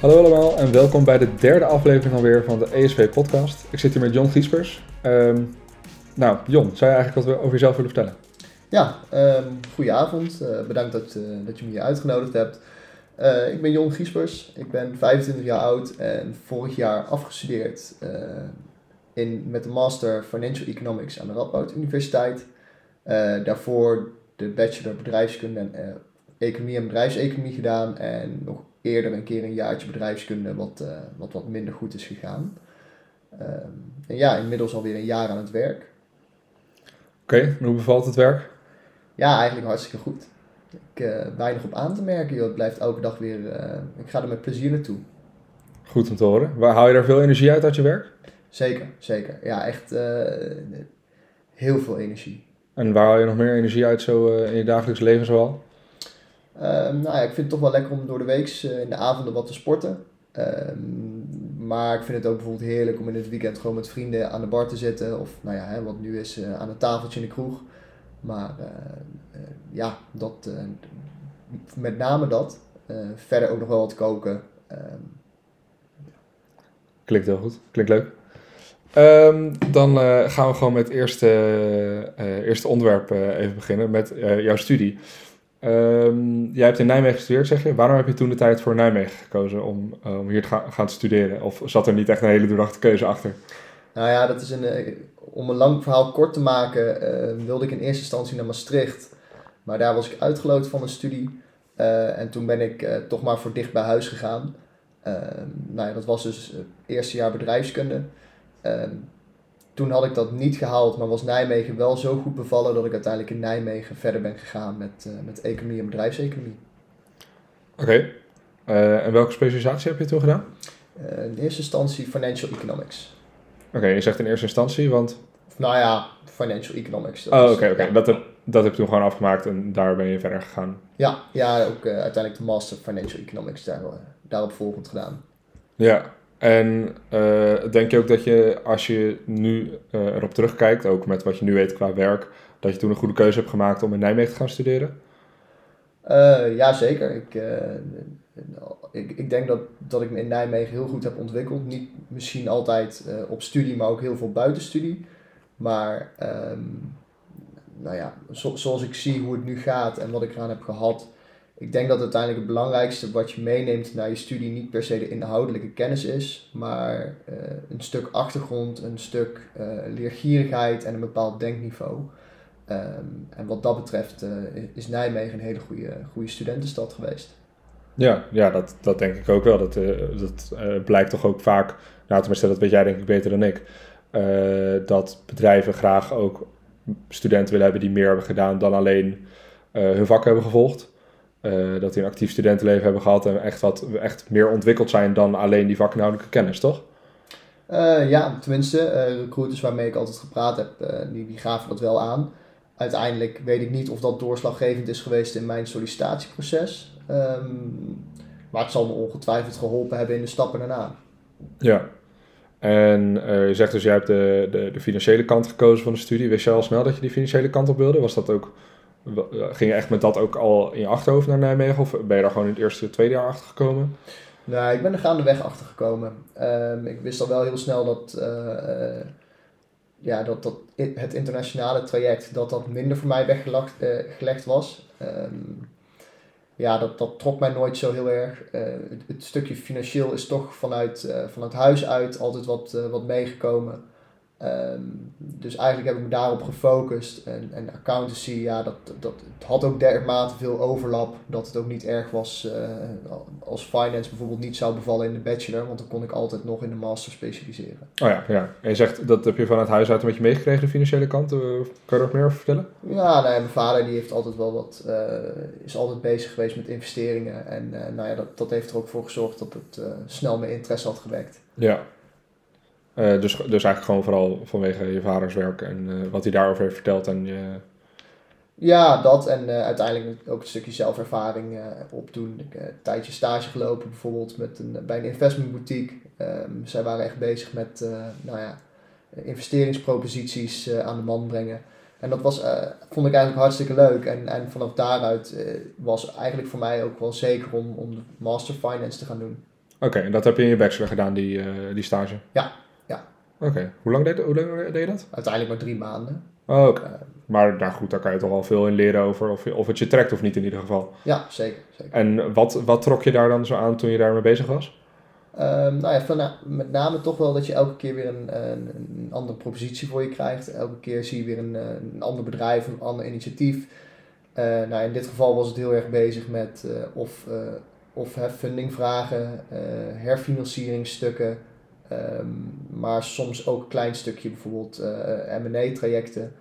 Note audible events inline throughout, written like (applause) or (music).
Hallo allemaal en welkom bij de derde aflevering alweer van de ESP podcast. Ik zit hier met John Giespers. Ehm, nou, John, zou je eigenlijk wat over jezelf willen vertellen? Ja, um, goedenavond. Uh, bedankt dat, uh, dat je me hier uitgenodigd hebt. Uh, ik ben Jon Giespers, ik ben 25 jaar oud en vorig jaar afgestudeerd in, met de Master Financial Economics aan de Radboud Universiteit. daarvoor de Bachelor Bedrijfskunde en Economie en Bedrijfseconomie gedaan en nog eerder een keer een jaartje bedrijfskunde wat wat, wat minder goed is gegaan. Um, en ja, inmiddels alweer een jaar aan het werk. Oké, okay, hoe bevalt het werk? Ja, eigenlijk hartstikke goed. Ik uh, weinig op aan te merken, joh. Het blijft elke dag weer. Uh, ik ga er met plezier naartoe. Goed om te horen. Waar haal je daar veel energie uit uit je werk? Zeker, zeker. Ja, echt uh, heel veel energie. En waar haal je nog meer energie uit zo in je dagelijks leven zoal? Ehm, nou ja, ik vind het toch wel lekker om door de week in de avonden wat te sporten. Ehm, maar ik vind het ook bijvoorbeeld heerlijk om in het weekend gewoon met vrienden aan de bar te zitten. Of nou ja, hè, wat nu is aan een tafeltje in de kroeg. Maar uh, ja, dat, met name dat. verder ook nog wel wat koken. Um, Klinkt heel goed, klinkt leuk. Dan gaan we gewoon met het eerste, eerste onderwerp even beginnen, met jouw studie. Um, jij hebt in Nijmegen gestudeerd, zeg je. Waarom heb je toen de tijd voor Nijmegen gekozen om, om hier te gaan, gaan studeren? Of zat er niet echt een hele doordachte keuze achter? Nou ja, dat is een, om een lang verhaal kort te maken, uh, wilde ik in eerste instantie naar Maastricht. Maar daar was ik uitgeloot van een studie. En toen ben ik toch maar voor dicht bij huis gegaan. Ehm, nou ja, dat was dus het eerste jaar bedrijfskunde. Toen had ik dat niet gehaald, maar was Nijmegen wel zo goed bevallen dat ik uiteindelijk in Nijmegen verder ben gegaan met, met economie en bedrijfseconomie. Oké. Okay. en welke specialisatie heb je toen gedaan? in eerste instantie financial economics. Oké, je zegt in eerste instantie, want... Nou ja, financial economics. Oh, oké, oké. Dat, heb, dat heb je toen gewoon afgemaakt en daar ben je verder gegaan. Ja, ja ook uiteindelijk de master financial economics daar, daarop volgend gedaan. Ja, en uh, denk je ook dat je, als je nu erop terugkijkt, ook met wat je nu weet qua werk, dat je toen een goede keuze hebt gemaakt om in Nijmegen te gaan studeren? ja, zeker. Ik, ik, ik denk dat, dat ik me in Nijmegen heel goed heb ontwikkeld. Niet misschien altijd op studie, maar ook heel veel buitenstudie. Maar um, nou ja, zo, zoals ik zie hoe het nu gaat en wat ik eraan heb gehad. Ik denk dat uiteindelijk het belangrijkste wat je meeneemt naar je studie niet per se de inhoudelijke kennis is, maar uh, een stuk achtergrond, een stuk uh, leergierigheid en een bepaald denkniveau. Um, en wat dat betreft uh, is Nijmegen een hele goede, goede studentenstad geweest. Ja, ja dat, dat denk ik ook wel. Dat, dat blijkt toch ook vaak, nou tenminste dat weet jij denk ik beter dan ik, dat bedrijven graag ook studenten willen hebben die meer hebben gedaan dan alleen hun vak hebben gevolgd. Dat die een actief studentenleven hebben gehad en echt, wat, echt meer ontwikkeld zijn dan alleen die vakinhoudelijke kennis, toch? ja, tenminste, recruiters waarmee ik altijd gepraat heb, die, die gaven dat wel aan. Uiteindelijk weet ik niet of dat doorslaggevend is geweest in mijn sollicitatieproces. Um, maar het zal me ongetwijfeld geholpen hebben in de stappen daarna. Ja, en je zegt dus, jij hebt de, de, de, financiële kant gekozen van de studie. Wist je al snel dat je die financiële kant op wilde? Was dat ook, ging je echt met dat ook al in je achterhoofd naar Nijmegen? Of ben je daar gewoon in het eerste, tweede jaar achter gekomen? Nou, ik ben er gaandeweg achter gekomen. Um, ik wist al wel heel snel dat, uh, ja, dat, dat het internationale traject dat dat minder voor mij weggelegd gelegd was. Um, ja, dat, dat trok mij nooit zo heel erg. Het, stukje financieel is toch vanuit, vanuit huis uit altijd wat, wat meegekomen. Um, dus eigenlijk heb ik me daarop gefocust. En, en accountancy, ja, dat, dat, het had ook dermate veel overlap dat het ook niet erg was uh, als finance bijvoorbeeld niet zou bevallen in de bachelor, want dan kon ik altijd nog in de master specialiseren. Oh ja, ja. En je zegt dat heb je vanuit huis uit een beetje meegekregen, de financiële kant. Uh, kan je er nog meer over vertellen? Ja, nou mijn vader die heeft altijd wel wat, uh, is altijd bezig geweest met investeringen. En nou ja, dat, dat heeft er ook voor gezorgd dat het snel mijn interesse had gewekt. Ja, uh, dus, dus eigenlijk gewoon vooral vanwege je vaders werk en uh, wat hij daarover heeft verteld. En je... Ja, dat en uh, uiteindelijk ook een stukje zelfervaring opdoen. Ik heb een tijdje stage gelopen bijvoorbeeld met een, bij een investmentboutique. Um, zij waren echt bezig met nou ja, investeringsproposities aan de man brengen. En dat was, vond ik eigenlijk hartstikke leuk. En, en vanaf daaruit was eigenlijk voor mij ook wel zeker om, om de Master Finance te gaan doen. Oké, en dat heb je in je bachelor gedaan, die, eh, die stage? Ja, Oké, hoe, lang deed, hoe lang deed je dat? Uiteindelijk maar drie maanden. Oh, oké. Eh, Maar nou goed, daar kan je toch al veel in leren over of, of het je trekt of niet in ieder geval. ja, zeker. zeker. En wat, wat trok je daar dan zo aan toen je daarmee bezig was? Ehm, nou ja, van, met name toch wel dat je elke keer weer een, een, een andere propositie voor je krijgt. Elke keer zie je weer een, eh, een ander bedrijf, een ander initiatief. Eh, nou, in dit geval was het heel erg bezig met eh, of, of funding vragen, herfinancieringsstukken, ehm, maar soms ook een klein stukje bijvoorbeeld eh M&A-trajecten.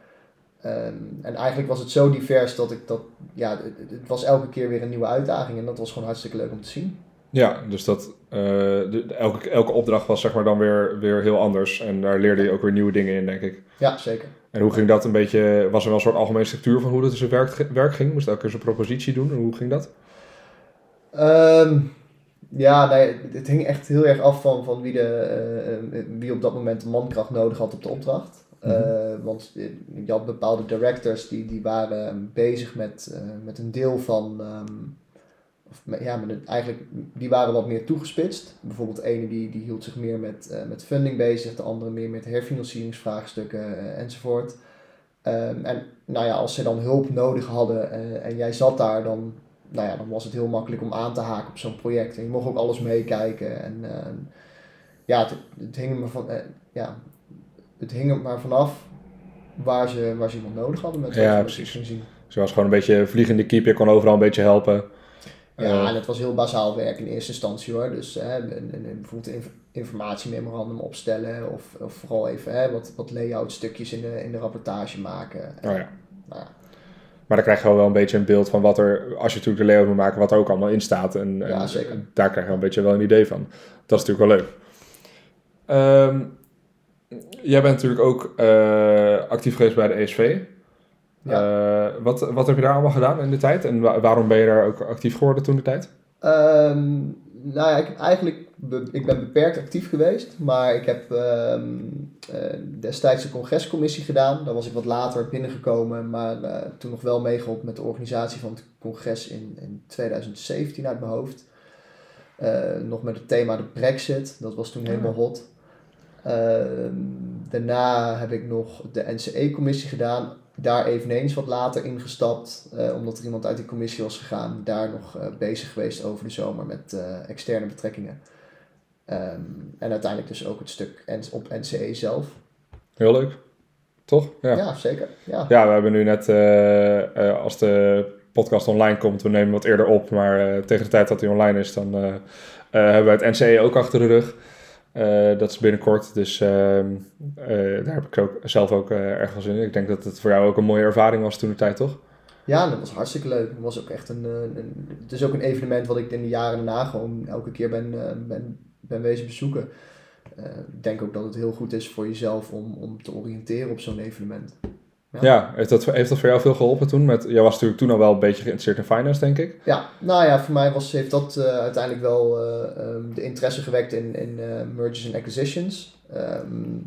Ehm, en eigenlijk was het zo divers dat ik dat, ja, het, het was elke keer weer een nieuwe uitdaging en dat was gewoon hartstikke leuk om te zien. Ja, dus dat, eh, de, elke, elke opdracht was zeg maar dan weer, weer heel anders. En daar leerde je ook weer nieuwe dingen in, denk ik. Ja, zeker. En hoe ging dat een beetje, was er wel een soort algemene structuur van hoe dat zijn werk, werk ging? Moest elke keer zo'n propositie doen? En hoe ging dat? Ehm, ja, nee, het hing echt heel erg af van, van wie, de, eh, eh, wie op dat moment de mankracht nodig had op de opdracht. Mhm. Eh, want je had bepaalde directors die, die waren bezig met, met een deel van. ehm, of met, ja, met eigenlijk, die waren wat meer toegespitst. Bijvoorbeeld de ene die, die hield zich meer met, met funding bezig, de andere meer met herfinancieringsvraagstukken enzovoort. Ehm, en nou ja, als ze dan hulp nodig hadden en jij zat daar, dan, nou ja, dan was het heel makkelijk om aan te haken op zo'n project. En je mocht ook alles meekijken. En ja, het, het hing er maar van, eh, ja, het hing er maar vanaf waar ze, waar ze iemand nodig hadden met Ja, ze precies. zien. Dus was gewoon een beetje vliegende keep, je kon overal een beetje helpen. Ja, en het was heel bazaal werk in eerste instantie hoor. Dus hè, een, een, een- bijvoorbeeld een inf- informatiememorandum opstellen of, of vooral even hè, wat, wat layout stukjes in de, in de rapportage maken. En, oh ja. nou ja, Maar dan krijg je wel een beetje een beeld van wat er, als je natuurlijk de layout moet maken, wat er ook allemaal in staat. En, en Ja, zeker. daar krijg je wel een beetje wel een idee van. Dat is natuurlijk wel leuk. Ehm, jij bent natuurlijk ook eh, actief geweest bij de ESV. Eh, wat, wat heb je daar allemaal gedaan in de tijd? En wa- waarom ben je daar ook actief geworden toen de tijd? Ehm, nou ja, ik heb eigenlijk ik ben beperkt actief geweest, maar ik heb eh, destijds de congrescommissie gedaan. Daar was ik wat later binnengekomen, maar eh, toen nog wel meegeholpen met de organisatie van het congres in, in 2017 uit mijn hoofd. Eh, nog met het thema de Brexit, dat was toen helemaal hot. Ehm, daarna heb ik nog de NCE-commissie gedaan. Daar eveneens wat later ingestapt, eh, omdat er iemand uit die commissie was gegaan. Daar nog eh, bezig geweest over de zomer met eh, externe betrekkingen. Ehm, en uiteindelijk dus ook het stuk op NCE zelf. Heel leuk. Toch? Ja. Ja, zeker. Ja. Ja, we hebben nu net, als de podcast online komt, we nemen wat eerder op, maar tegen de tijd dat hij online is, dan hebben we het NCE ook achter de rug. Eh, dat is binnenkort, dus ehm, eh, daar heb ik ook, zelf ook erg veel zin in. Ik denk dat het voor jou ook een mooie ervaring was toen de tijd, toch? Ja, dat was hartstikke leuk. Het was ook echt een, eh, een, het is ook een evenement wat ik in de jaren daarna gewoon elke keer ben, ben, ben wezen bezoeken. Ik denk ook dat het heel goed is voor jezelf om, om te oriënteren op zo'n evenement. Ja, Ja. heeft, dat, heeft dat voor jou veel geholpen toen? Met, jij was natuurlijk toen al wel een beetje geïnteresseerd in finance, denk ik. Ja, nou ja, voor mij was, heeft dat eh, uiteindelijk wel eh, ehm, de interesse gewekt in, in eh, mergers en acquisitions. Ehm,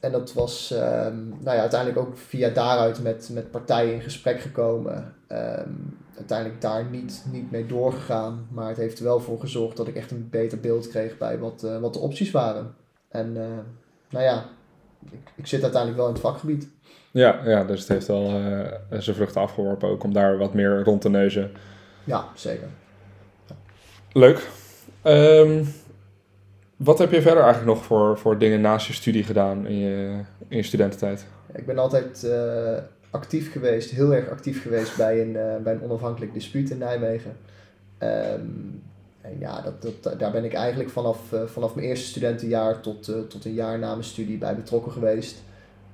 en dat was ehm, nou ja, uiteindelijk ook via daaruit met, met partijen in gesprek gekomen. Uiteindelijk daar niet, niet mee doorgegaan, maar het heeft er wel voor gezorgd dat ik echt een beter beeld kreeg bij wat, wat de opties waren. En nou ja, ik, zit uiteindelijk wel in het vakgebied. Ja, ja dus het heeft wel eh, zijn vruchten afgeworpen ook om daar wat meer rond te neuzen. Ja, zeker. Leuk. Ehm, wat heb je verder eigenlijk nog voor, voor dingen naast je studie gedaan in je, in je studententijd? Ik ben altijd eh, actief geweest, heel erg actief geweest bij een, eh, bij een onafhankelijk dispuut in Nijmegen. Ehm, en ja, dat, dat, daar ben ik eigenlijk vanaf, eh, vanaf mijn eerste studentenjaar tot, eh, tot een jaar na mijn studie bij betrokken geweest.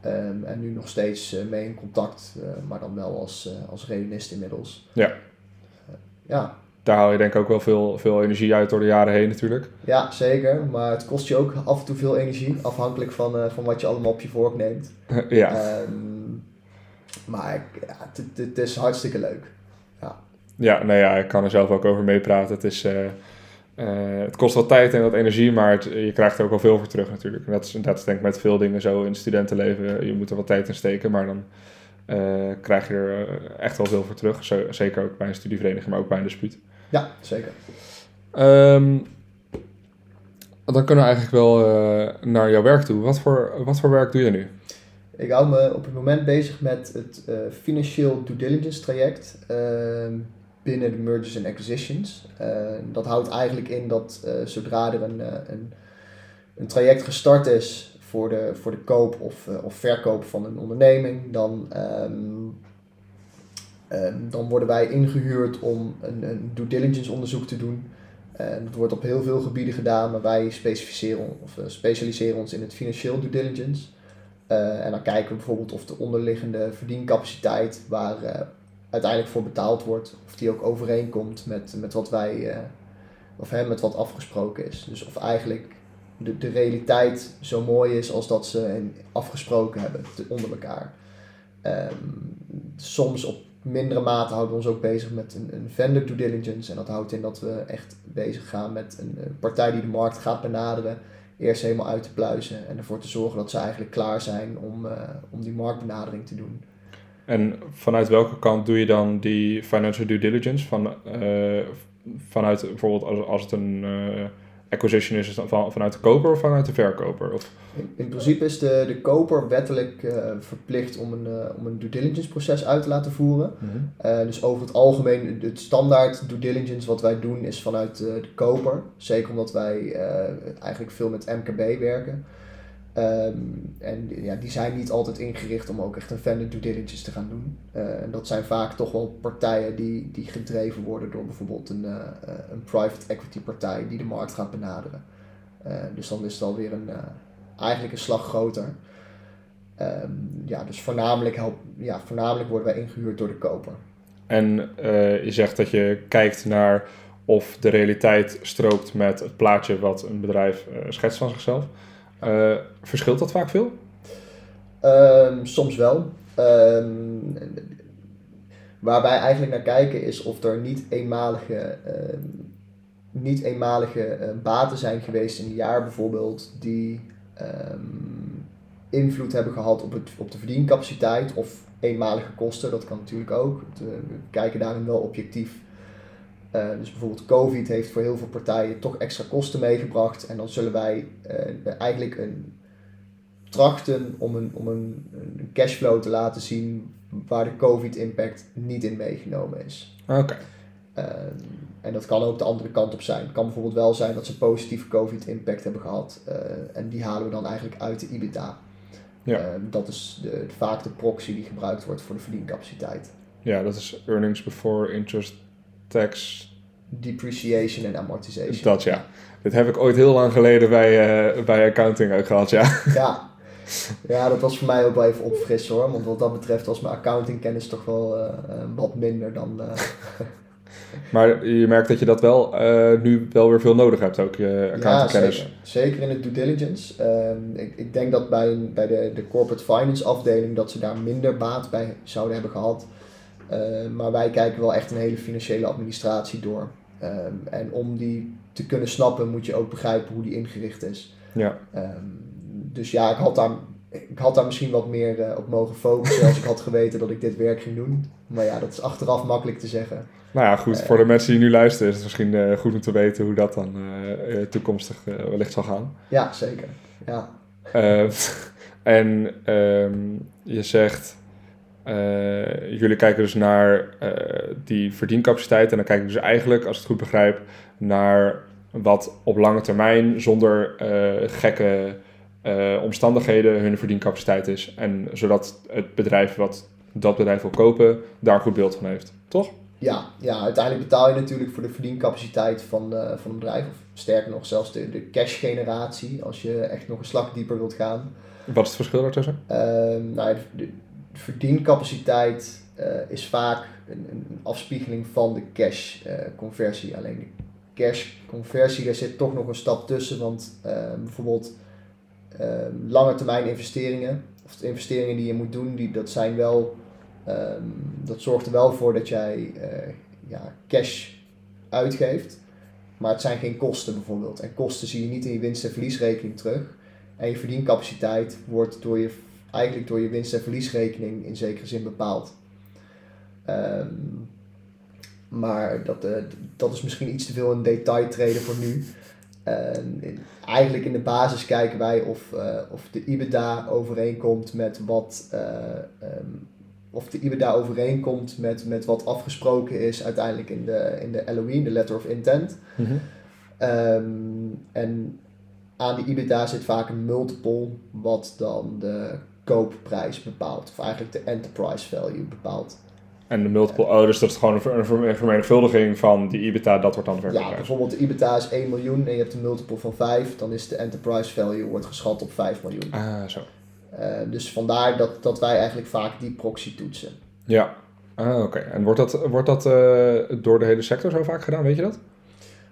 Ehm, en nu nog steeds eh, mee in contact, maar dan wel als, als reunist inmiddels. Ja. Ja, Daar haal je denk ik ook wel veel, veel energie uit door de jaren heen natuurlijk. ja, zeker. Maar het kost je ook af en toe veel energie, afhankelijk van, van wat je allemaal op je vork neemt. (laughs) ja. Ehm, maar ja, het is hartstikke leuk. Ja, nou ja, ik kan er zelf ook over meepraten. Het, is, eh, eh, het kost wat tijd en wat energie, maar het- je krijgt er ook wel veel voor terug natuurlijk. En dat is, dat is denk ik met veel dingen zo in het studentenleven. Je moet er wat tijd in steken, maar dan eh, krijg je er echt wel veel voor terug. Zo, zeker ook bij een studievereniging, maar ook bij een dispuut. Ja, zeker. Ehm, dan kunnen we eigenlijk wel naar jouw werk toe. Wat voor, wat voor werk doe je nu? Ik hou me op het moment bezig met het uh, financieel due diligence traject ehm, binnen de mergers en acquisitions. dat houdt eigenlijk in dat zodra er een, een, een traject gestart is voor de, voor de koop of, of verkoop van een onderneming, dan ehm, Ehm, dan worden wij ingehuurd om een, een due diligence onderzoek te doen. En dat wordt op heel veel gebieden gedaan, maar wij specificeren, of, specialiseren ons in het financieel due diligence. En dan kijken we bijvoorbeeld of de onderliggende verdiencapaciteit waar uiteindelijk voor betaald wordt, of die ook overeenkomt met, met wat wij, of hè, met wat afgesproken is. Dus of eigenlijk de, de realiteit zo mooi is als dat ze afgesproken hebben onder elkaar. Um, soms op mindere mate houden we ons ook bezig met een, een vendor due diligence. En dat houdt in dat we echt bezig gaan met een, partij die de markt gaat benaderen. Eerst helemaal uit te pluizen en ervoor te zorgen dat ze eigenlijk klaar zijn om, uh, om die marktbenadering te doen. En vanuit welke kant doe je dan die financial due diligence? Van, uh, vanuit bijvoorbeeld als, als het een uh, acquisition is, is van, vanuit de koper of vanuit de verkoper? Of? In, in principe is de, de koper wettelijk uh, verplicht om een, om een due diligence proces uit te laten voeren. Mm -hmm. uh, dus over het algemeen, het standaard due diligence wat wij doen is vanuit de koper. Zeker omdat wij eigenlijk veel met MKB werken. Um, en ja, die zijn niet altijd ingericht om ook echt een vendor due diligence te gaan doen. en dat zijn vaak toch wel partijen die, die gedreven worden door bijvoorbeeld een, een private equity partij die de markt gaat benaderen. dus dan is het alweer een eigenlijk een slag groter. Um, ja, dus voornamelijk, help, ja, voornamelijk worden wij ingehuurd door de koper. En je zegt dat je kijkt naar of de realiteit strookt met het plaatje wat een bedrijf schetst van zichzelf. Uh, verschilt dat vaak veel? Um, soms wel. Um, waar wij eigenlijk naar kijken is of er niet eenmalige, niet eenmalige baten zijn geweest in een jaar bijvoorbeeld die invloed hebben gehad op, het, op de verdiencapaciteit of eenmalige kosten. Dat kan natuurlijk ook. we kijken daarin wel objectief. Uh, dus bijvoorbeeld COVID heeft voor heel veel partijen toch extra kosten meegebracht. En dan zullen wij uh, eigenlijk een, trachten om, een, om een, een cashflow te laten zien waar de COVID-impact niet in meegenomen is. Oké. Okay. Um, en dat kan ook de andere kant op zijn. Het kan bijvoorbeeld wel zijn dat ze positieve COVID-impact hebben gehad. Uh, en die halen we dan eigenlijk uit de EBITDA. Ja. Uh, dat is de, vaak de proxy die gebruikt wordt voor de verdiencapaciteit. Ja, dat is earnings before interest, tax... Depreciation en amortization. Dat ja. Dit heb ik ooit heel lang geleden bij, uh, bij accounting ook gehad, ja. Ja. Ja, dat was voor mij ook wel even opfrissen hoor. Want wat dat betreft was mijn accountingkennis toch wel wat minder dan... (laughs) Maar je merkt dat je dat wel nu wel weer veel nodig hebt, ook je accountantkennis. Ja, zeker. zeker in het due diligence. Um, ik, ik denk dat bij, bij de, de corporate finance afdeling dat ze daar minder baat bij zouden hebben gehad. Uh, maar wij kijken wel echt een hele financiële administratie door. Um, en om die te kunnen snappen moet je ook begrijpen hoe die ingericht is. Ja. Um, dus ja, ik had daar ik had daar misschien wat meer uh, op mogen focussen als ik had geweten dat ik dit werk ging doen. Maar ja, dat is achteraf makkelijk te zeggen. Nou ja, goed. voor de mensen die nu luisteren is het misschien goed om te weten hoe dat dan toekomstig wellicht zal gaan. Ja, zeker. Ja. (laughs) en um, je zegt, jullie kijken dus naar die verdiencapaciteit en dan kijken dus eigenlijk, als ik het goed begrijp, naar wat op lange termijn zonder gekke uh, omstandigheden hun verdiencapaciteit is. En zodat het bedrijf wat dat bedrijf wil kopen, daar een goed beeld van heeft. Toch? Ja, ja uiteindelijk betaal je natuurlijk voor de verdiencapaciteit van, uh, van een bedrijf. Of sterker nog, zelfs de, de cash generatie, als je echt nog een slag dieper wilt gaan. Wat is het verschil daartussen? Uh, nou, de, de, verdiencapaciteit uh, is vaak een, een, afspiegeling van de cash conversie. Alleen de cash conversie, daar zit toch nog een stap tussen. Want bijvoorbeeld um, lange termijn investeringen, of de investeringen die je moet doen, die, dat zijn wel, um, dat zorgt er wel voor dat jij uh, ja, cash uitgeeft. Maar het zijn geen kosten bijvoorbeeld. En kosten zie je niet in je winst- en verliesrekening terug. En je verdiencapaciteit wordt door je, eigenlijk door je winst- en verliesrekening in zekere zin bepaald. Um, maar dat, eh, dat is misschien iets te veel een detail treden voor nu. In- eigenlijk in de basis kijken wij of, eh, of de IBEDA overeenkomt met wat, eh, ehm, of de IBEDA overeenkomt met, met wat afgesproken is uiteindelijk in de, in de in de Letter of Intent. Mhm. Ehm, en aan die EBITDA zit vaak een multiple, wat dan de koopprijs bepaalt. Of eigenlijk de enterprise value bepaalt. En de multiple, oh, dus dat is gewoon een ver- een ver- een vermenigvuldiging van die EBITDA, dat wordt dan de Ja, bijvoorbeeld de EBITDA is 1 miljoen en je hebt een multiple van 5, dan is de enterprise value wordt geschat op 5 miljoen. Ah, zo. Eh, dus vandaar dat, dat wij eigenlijk vaak die proxy toetsen. Ja. Ah, oké. En wordt dat, wordt dat eh, door de hele sector zo vaak gedaan, weet je dat?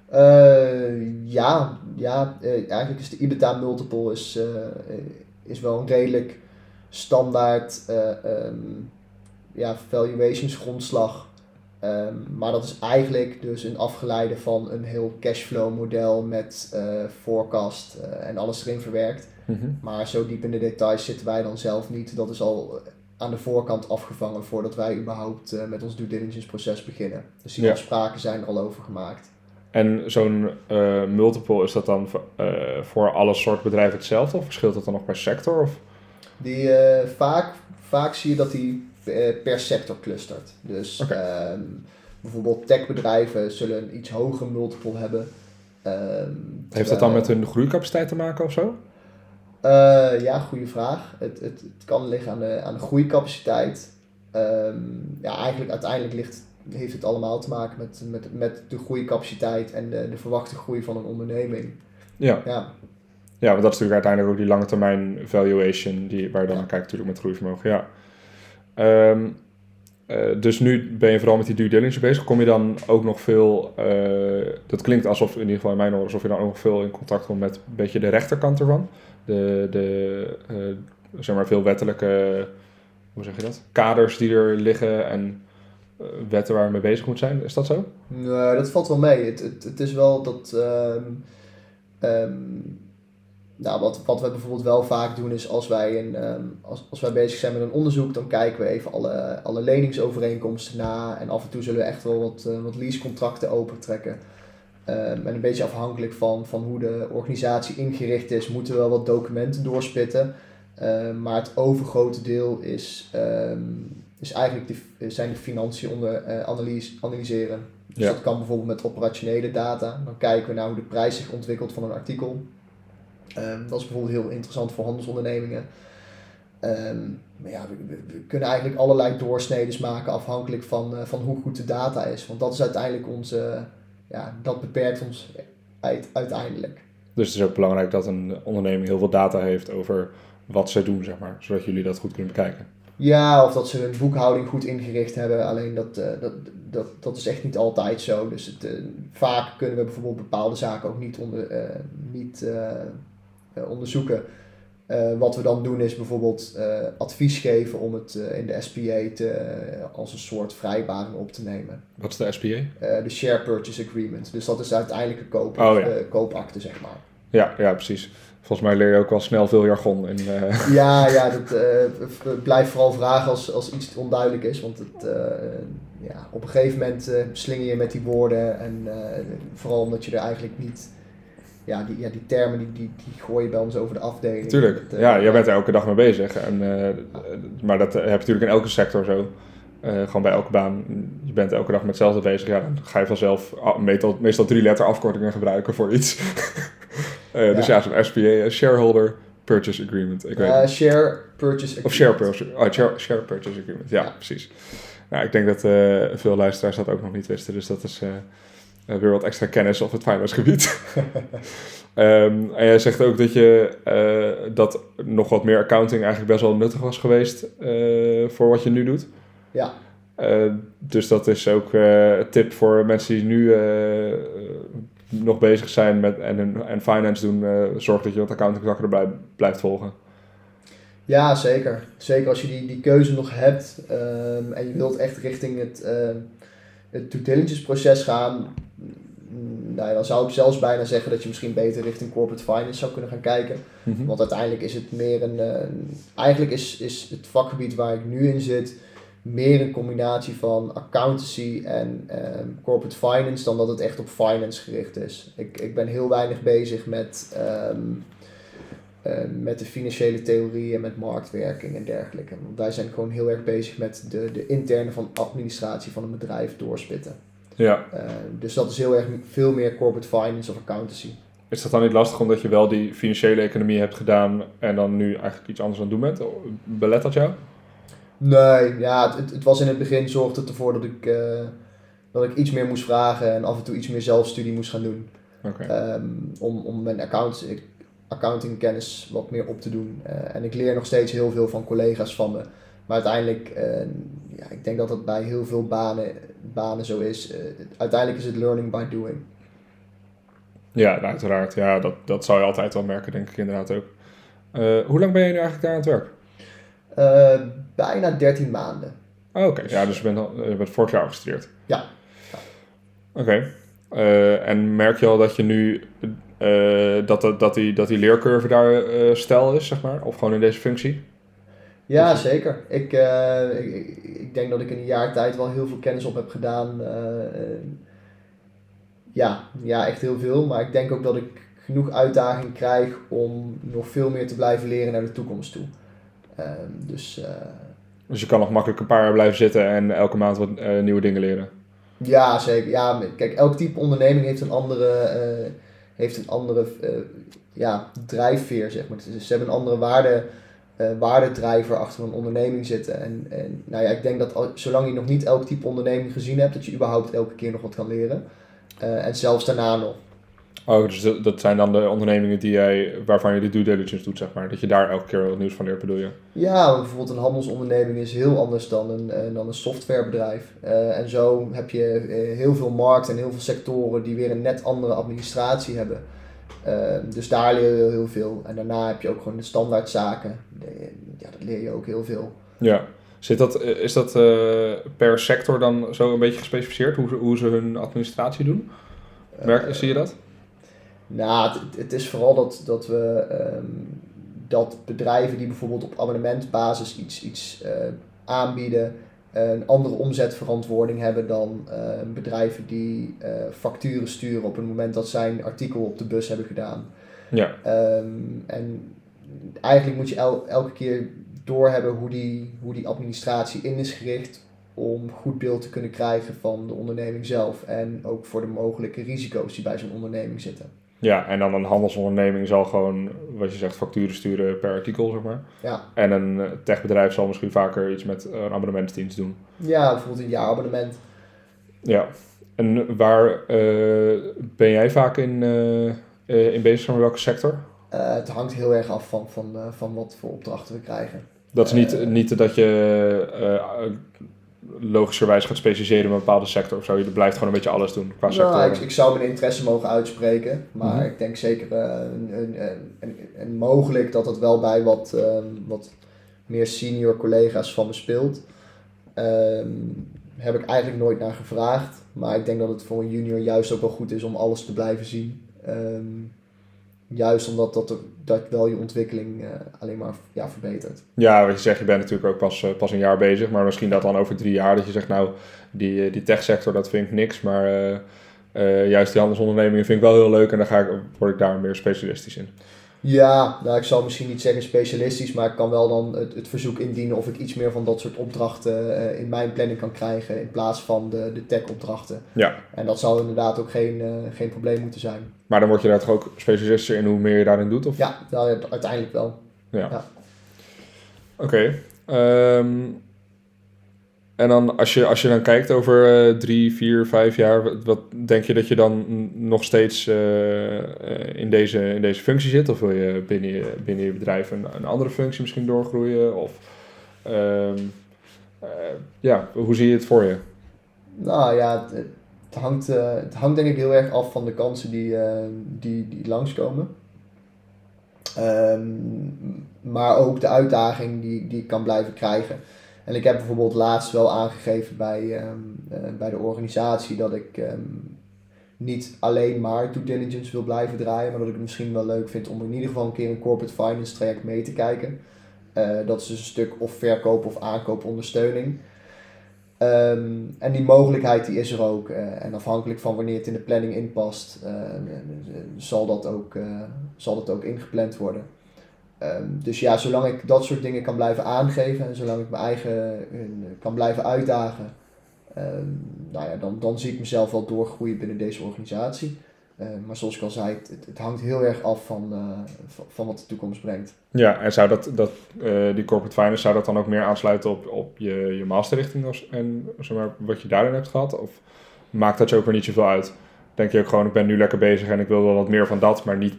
Eh, ja, ja eigenlijk is de EBITDA multiple is, is wel een redelijk standaard eh, ehm, ja, valuations grondslag. Ehm, maar dat is eigenlijk dus een afgeleide van een heel cashflow model met eh, forecast eh, en alles erin verwerkt. Mhm. Maar zo diep in de details zitten wij dan zelf niet. Dat is al aan de voorkant afgevangen voordat wij überhaupt met ons due diligence proces beginnen. Dus die Ja. afspraken zijn er al over gemaakt. En zo'n multiple, is dat dan voor alle soort bedrijven hetzelfde? Of verschilt dat dan nog per sector? Of? Die, eh, vaak, vaak zie je dat die eh, per sector clustert. Dus ehm, bijvoorbeeld techbedrijven zullen een iets hogere multiple hebben. Ehm, Heeft dat dan terwijl- met hun groeicapaciteit te maken of zo? Eh, ja, goede vraag. Het, het, het kan liggen aan de, aan de groeicapaciteit. Ehm, ja, eigenlijk uiteindelijk ligt, heeft het allemaal te maken met, met, met de groeicapaciteit en de, de verwachte groei van een onderneming. Ja. Ja, Ja, want dat is natuurlijk uiteindelijk ook die lange termijn valuation die, waar je dan naar kijkt natuurlijk met groeivermogen. Ja. Ehm, eh, dus nu ben je vooral met die due diligence bezig. Kom je dan ook nog veel, eh, dat klinkt alsof, in ieder geval in mijn oren, alsof je dan ook nog veel in contact komt met een beetje de rechterkant ervan. De, de eh, zeg maar veel wettelijke, hoe zeg je dat? Kaders die er liggen en wetten waar je mee bezig moet zijn. Is dat zo? Nee, dat valt wel mee. Het, het, het is wel dat. ehm, ehm, nou, wat, wat we bijvoorbeeld wel vaak doen is als wij, een, ehm, als, als wij bezig zijn met een onderzoek, dan kijken we even alle, alle leningsovereenkomsten na. En af en toe zullen we echt wel wat, eh, wat leasecontracten opentrekken. Ehm, en een beetje afhankelijk van, van hoe de organisatie ingericht is, moeten we wel wat documenten doorspitten. Ehm, maar het overgrote deel is, is eigenlijk de, zijn de financiën onder eh, analyse, analyseren. Dus Ja. dat kan bijvoorbeeld met operationele data. Dan kijken we naar hoe de prijs zich ontwikkelt van een artikel. Ehm, dat is bijvoorbeeld heel interessant voor handelsondernemingen. Ehm, maar ja, we, kunnen eigenlijk allerlei doorsneden maken afhankelijk van, eh, van hoe goed de data is. Want dat is uiteindelijk onze, ja, dat beperkt ons uit, uiteindelijk. Dus het is ook belangrijk dat een onderneming heel veel data heeft over wat ze doen, zeg maar. Zodat jullie dat goed kunnen bekijken. Ja, of dat ze hun boekhouding goed ingericht hebben. Alleen dat, eh, dat, dat, dat is echt niet altijd zo. Dus het, eh, vaak kunnen we bijvoorbeeld bepaalde zaken ook niet, onder, niet onderzoeken. Eh, wat we dan doen is bijvoorbeeld eh, advies geven om het eh, in de SPA te, eh, als een soort vrijbaring op te nemen. Wat is de SPA? Eh, de Share Purchase Agreement. Dus dat is uiteindelijk een koop, Oh, ja. eh, koopakte, zeg maar. Ja, ja, precies. Volgens mij leer je ook wel snel veel jargon. In, eh, (laughs) Ja, ja dat eh, v- blijf vooral vragen als, als iets onduidelijk is. Want het, eh, ja, op een gegeven moment eh, slinger je met die woorden. En eh, vooral omdat je er eigenlijk niet... Ja, die, ja, die termen die, die, die gooi je bij ons over de afdeling. Tuurlijk. Eh, Ja, jij bent er elke dag mee bezig. En, eh, maar dat heb je natuurlijk in elke sector zo. Eh, gewoon bij elke baan. Je bent elke dag met hetzelfde bezig. Ja, dan ga je vanzelf meestal, meestal drie letter afkortingen gebruiken voor iets. (laughs) Eh, Dus Ja. zo'n SPA, eh, Shareholder Purchase Agreement. Ik weet eh, het. Share Purchase Agreement. Of Share Purchase, oh, share, share purchase Agreement. Ja, Ja. precies. Nou, ik denk dat eh, veel luisteraars dat ook nog niet wisten. Dus dat is eh, weer wat extra kennis op het finance gebied. (laughs) Ehm, en jij zegt ook dat je eh, dat nog wat meer accounting eigenlijk best wel nuttig was geweest eh, voor wat je nu doet. Ja. Dus dat is ook een tip voor mensen die nu nog bezig zijn met en, en finance doen. zorg dat je wat accounting zaken erbij blijft volgen. Ja, zeker. Zeker als je die, die keuze nog hebt ehm, en je wilt echt richting het, ehm, het due diligence proces gaan. Nou ja, dan zou ik zelfs bijna zeggen dat je misschien beter richting corporate finance zou kunnen gaan kijken. Mhm. Want uiteindelijk is het meer een. eh, eigenlijk is, is het vakgebied waar ik nu in zit meer een combinatie van accountancy en ehm, corporate finance dan dat het echt op finance gericht is. Ik, ik ben heel weinig bezig met, ehm, eh, met de financiële theorie en met marktwerking en dergelijke. Want wij zijn gewoon heel erg bezig met de, de interne van administratie van een bedrijf doorspitten. Ja. Uh, dus dat is heel erg veel meer corporate finance of accountancy. Is dat dan niet lastig omdat je wel die financiële economie hebt gedaan en dan nu eigenlijk iets anders aan het doen bent? Belet dat jou? Nee, ja, het, het was in het begin zorgde het ervoor dat ik, uh, dat ik iets meer moest vragen en af en toe iets meer zelfstudie moest gaan doen. Okay. Um, om, om mijn accounts, accountingkennis wat meer op te doen. Uh, en ik leer nog steeds heel veel van collega's van me. Maar uiteindelijk, uh, ja, ik denk dat dat bij heel veel banen, banen zo is. uiteindelijk is het learning by doing. Ja, uiteraard. Ja, dat, dat zou je altijd wel merken, denk ik inderdaad ook. hoe lang ben je nu eigenlijk daar aan het werk? Bijna 13 maanden. Oh, Oké, ja, dus je bent, al, je bent vorig jaar gestudeerd. Ja. ja. Oké. Okay. En merk je al dat je nu dat, dat, dat, die, dat die leercurve daar stijl is, zeg maar? Of gewoon in deze functie? Ja, dus... zeker. Ik, ik, ik, denk dat ik in een jaar tijd wel heel veel kennis op heb gedaan. ja, ja, echt heel veel. Maar ik denk ook dat ik genoeg uitdaging krijg om nog veel meer te blijven leren naar de toekomst toe. Ehm, dus, uh, dus je kan nog makkelijk een paar jaar blijven zitten en elke maand wat uh, nieuwe dingen leren. Ja, zeker. Ja, kijk, elk type onderneming heeft een andere, heeft een andere ja, drijfveer, zeg maar. Dus ze hebben een andere waarde, waardedrijver achter een onderneming zitten. En, en nou ja, ik denk dat al, zolang je nog niet elk type onderneming gezien hebt, dat je überhaupt elke keer nog wat kan leren. en zelfs daarna nog. Oh, dus dat, zijn dan de ondernemingen die jij, waarvan je de due diligence doet, zeg maar. Dat je daar elke keer wat nieuws van leert, bedoel je? Ja, bijvoorbeeld een handelsonderneming is heel anders dan een, eh, dan een softwarebedrijf. Uh, en zo heb je uh, heel veel markten en heel veel sectoren die weer een net andere administratie hebben. Uh, dus daar leer je heel veel. En daarna heb je ook gewoon de standaardzaken. Ja, dat leer je ook heel veel. Ja. Zit dat, is dat per sector dan zo een beetje gespecificeerd, hoe ze, hoe ze hun administratie doen? Merk, zie je dat? Nou, het, het, is vooral dat, dat we um, dat bedrijven die bijvoorbeeld op abonnementbasis iets, iets uh, aanbieden, een andere omzetverantwoording hebben dan uh, bedrijven die uh, facturen sturen op het moment dat zij een artikel op de bus hebben gedaan. Ja. Um, en eigenlijk moet je el, elke keer doorhebben hoe die, hoe die administratie in is gericht om goed beeld te kunnen krijgen van de onderneming zelf en ook voor de mogelijke risico's die bij zo'n onderneming zitten. Ja, en dan een handelsonderneming zal gewoon, wat je zegt, facturen sturen per artikel, zeg maar. Ja. En een eh, techbedrijf zal misschien vaker iets met een abonnementsdienst doen. Ja, bijvoorbeeld een jaarabonnement. Ja. En waar uh, ben jij vaak in, uh, in bezig, van welke sector? het hangt heel erg af van, van, van wat voor opdrachten we krijgen. Dat is niet, niet dat je logischerwijs gaat specialiseren in een bepaalde sector of zo. Je blijft gewoon een beetje alles doen qua sector. Nou, ik, ik, zou mijn interesse mogen uitspreken, maar mm-hmm. ik denk zeker uh, en, mogelijk dat het wel bij wat, um, wat meer senior collega's van me speelt. Um, heb ik eigenlijk nooit naar gevraagd, maar ik denk dat het voor een junior juist ook wel goed is om alles te blijven zien. Um, Juist omdat dat, dat wel je ontwikkeling uh, alleen maar ja, verbetert. Ja, wat je zegt, je bent natuurlijk ook pas, uh, pas een jaar bezig. Maar misschien dat dan over drie jaar dat je zegt, nou, die, die techsector dat vind ik niks. Maar juist die handelsondernemingen vind ik wel heel leuk. En dan ga ik, word ik daar meer specialistisch in. Ja, nou ik zal misschien niet zeggen specialistisch, maar ik kan wel dan het, het verzoek indienen of ik iets meer van dat soort opdrachten uh, in mijn planning kan krijgen in plaats van de, de tech-opdrachten. Ja. En dat zou inderdaad ook geen, uh, geen probleem moeten zijn. Maar dan word je daar toch ook specialistischer in hoe meer je daarin doet? Of? Ja, nou, uiteindelijk wel. Ja. ja. Oké. Okay. Um, en dan als je, als je dan kijkt over uh, drie, vier, vijf jaar, wat, denk je dat je dan nog steeds uh, in, deze, in deze functie zit? Of wil je binnen je, binnen je bedrijf een, een andere functie misschien doorgroeien? Of ja, hoe zie je het voor je? Nou ja, het, het hangt, het hangt denk ik heel erg af van de kansen die, die, die langskomen. Um, maar ook de uitdaging die, die ik kan blijven krijgen. En ik heb bijvoorbeeld laatst wel aangegeven bij, um, uh, bij de organisatie dat ik um, niet alleen maar due diligence wil blijven draaien, maar dat ik het misschien wel leuk vind om in ieder geval een keer een corporate finance traject mee te kijken. Uh, dat is dus een stuk of verkoop of aankoopondersteuning. Ehm, en die mogelijkheid die is er ook. eh, en afhankelijk van wanneer het in de planning inpast, eh, zal, dat ook, eh, zal dat ook ingepland worden. Ehm, dus ja, zolang ik dat soort dingen kan blijven aangeven en zolang ik mijn eigen eh, kan blijven uitdagen, ehm, nou ja, dan, dan zie ik mezelf wel doorgroeien binnen deze organisatie. Eh, maar zoals ik al zei, het, het hangt heel erg af van, eh, van, van wat de toekomst brengt. Ja, en zou dat, dat eh, die corporate finance, zou dat dan ook meer aansluiten op, op je, je masterrichting als, en wat je daarin hebt gehad? Of maakt dat je ook weer niet zoveel uit? Denk je ook gewoon, ik ben nu lekker bezig en ik wil wel wat meer van dat, maar niet,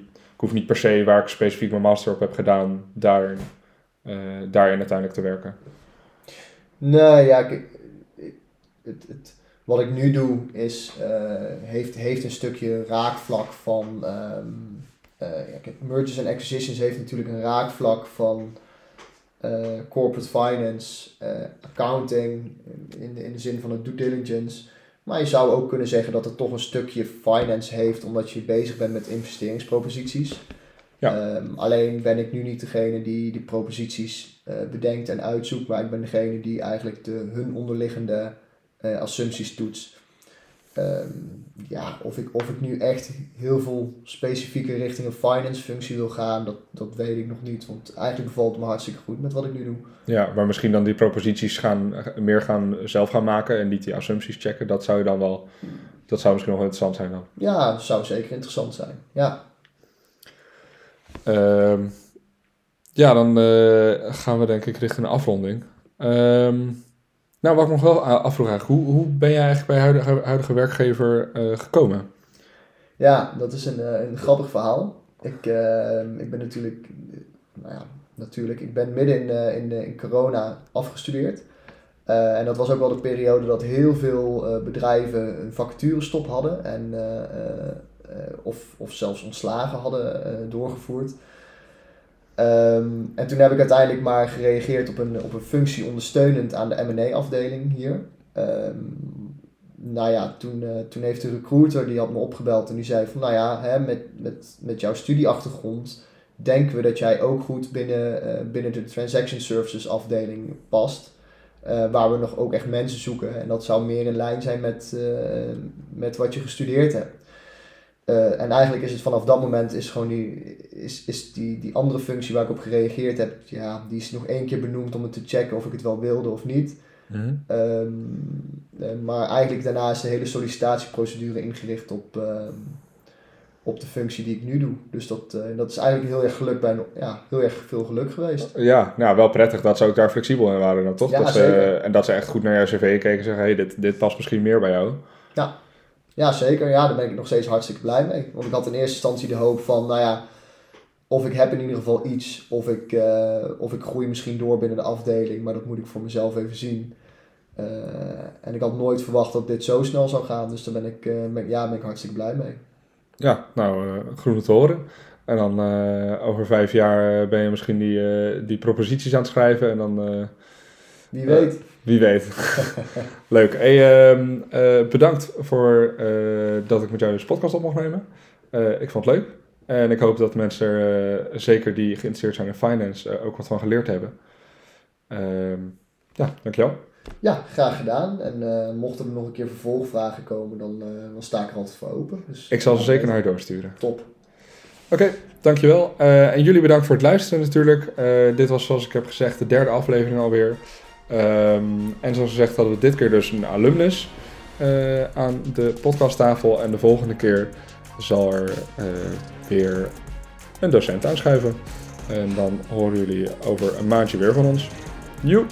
hoef niet per se waar ik specifiek mijn master op heb gedaan, daarin, eh, daarin uiteindelijk te werken? Nee, ja, kijk, het, het, wat ik nu doe is, eh, heeft, heeft een stukje raakvlak van, ehm, eh, ja, mergers en acquisitions heeft natuurlijk een raakvlak van corporate finance, accounting, in de, in de zin van het due diligence. Maar je zou ook kunnen zeggen dat het toch een stukje finance heeft, omdat je bezig bent met investeringsproposities. Ja. Ehm, alleen ben ik nu niet degene die die proposities eh, bedenkt en uitzoekt, maar ik ben degene die eigenlijk de, hun onderliggende eh, assumpties toetst. Ehm, ja, of ik, of ik nu echt heel veel specifieke richting een finance functie wil gaan, dat, dat weet ik nog niet. Want eigenlijk bevalt het me hartstikke goed met wat ik nu doe. Ja, maar misschien dan die proposities gaan, meer gaan zelf gaan maken en niet die assumpties checken, dat zou je dan wel, dat zou misschien nog wel interessant zijn dan. Ja, dat zou zeker interessant zijn. Ja, Ehm, ja, dan eh, gaan we denk ik richting een afronding. Ehm, nou, wat ik nog wel afvroeg hoe, hoe ben jij eigenlijk bij huidige, huidige werkgever eh, gekomen? ja dat is een, eh, een grappig verhaal. Ik, ehm, ik ben natuurlijk, eh, nou ja, natuurlijk, ik ben midden in, eh, in, eh, in corona afgestudeerd. Eh, en dat was ook wel de periode dat heel veel eh, bedrijven een vacaturestop hadden en, eh, eh, eh, of, of zelfs ontslagen hadden eh, doorgevoerd. Ehm, en toen heb ik uiteindelijk maar gereageerd op een, op een functie ondersteunend aan de M&A-afdeling hier. Ehm, nou ja, toen, eh, toen heeft de recruiter, die had me opgebeld en die zei van, nou ja, hè, met, met, met jouw studieachtergrond denken we dat jij ook goed binnen, eh, binnen de transaction services afdeling past. Eh, waar we nog ook echt mensen zoeken. En dat zou meer in lijn zijn met, met wat je gestudeerd hebt. En eigenlijk is het vanaf dat moment is gewoon die, is, is die, die andere functie waar ik op gereageerd heb, ja, die is nog één keer benoemd om het te checken of ik het wel wilde of niet. Ehm, eh, maar eigenlijk daarna is de hele sollicitatieprocedure ingericht op, ehm, op de functie die ik nu doe. Dus dat, eh, dat is eigenlijk heel erg geluk bij, ja, heel erg veel geluk geweest. Ja, nou wel prettig dat ze ook daar flexibel in waren dan toch? Ja, dat ze, zeker. en dat ze echt goed naar jouw cv keken en zeggen, hey, dit, dit past misschien meer bij jou. Ja, zeker. Ja, daar ben ik nog steeds hartstikke blij mee. Want ik had in eerste instantie de hoop van, nou ja, of ik heb in ieder geval iets, of ik, eh, of ik groei misschien door binnen de afdeling, maar dat moet ik voor mezelf even zien. Eh, en ik had nooit verwacht dat dit zo snel zou gaan, dus daar ben ik, eh, ben, ja, ben ik hartstikke blij mee. Ja, nou, groen te horen. En dan over vijf jaar ben je misschien die, die proposities aan het schrijven en dan... Wie weet. Wie weet. (laughs) Leuk. Hey, ehm, eh, bedankt voor dat ik met jou deze podcast op mocht nemen. Ik vond het leuk. En ik hoop dat mensen er, eh, zeker die geïnteresseerd zijn in finance, eh, ook wat van geleerd hebben. Ehm, ja, dankjewel. Ja, graag gedaan. En eh, mochten er nog een keer vervolgvragen komen, dan, dan sta ik er altijd voor open. Dus, Ik zal ze zeker naar je doorsturen. Top. Oké, dankjewel. En jullie bedankt voor het luisteren natuurlijk. Dit was zoals ik heb gezegd de derde aflevering alweer. Ehm, en zoals gezegd hadden we dit keer dus een alumnus aan de podcasttafel. En de volgende keer zal er eh, weer een docent aanschuiven. En dan horen jullie over een maandje weer van ons. Joep!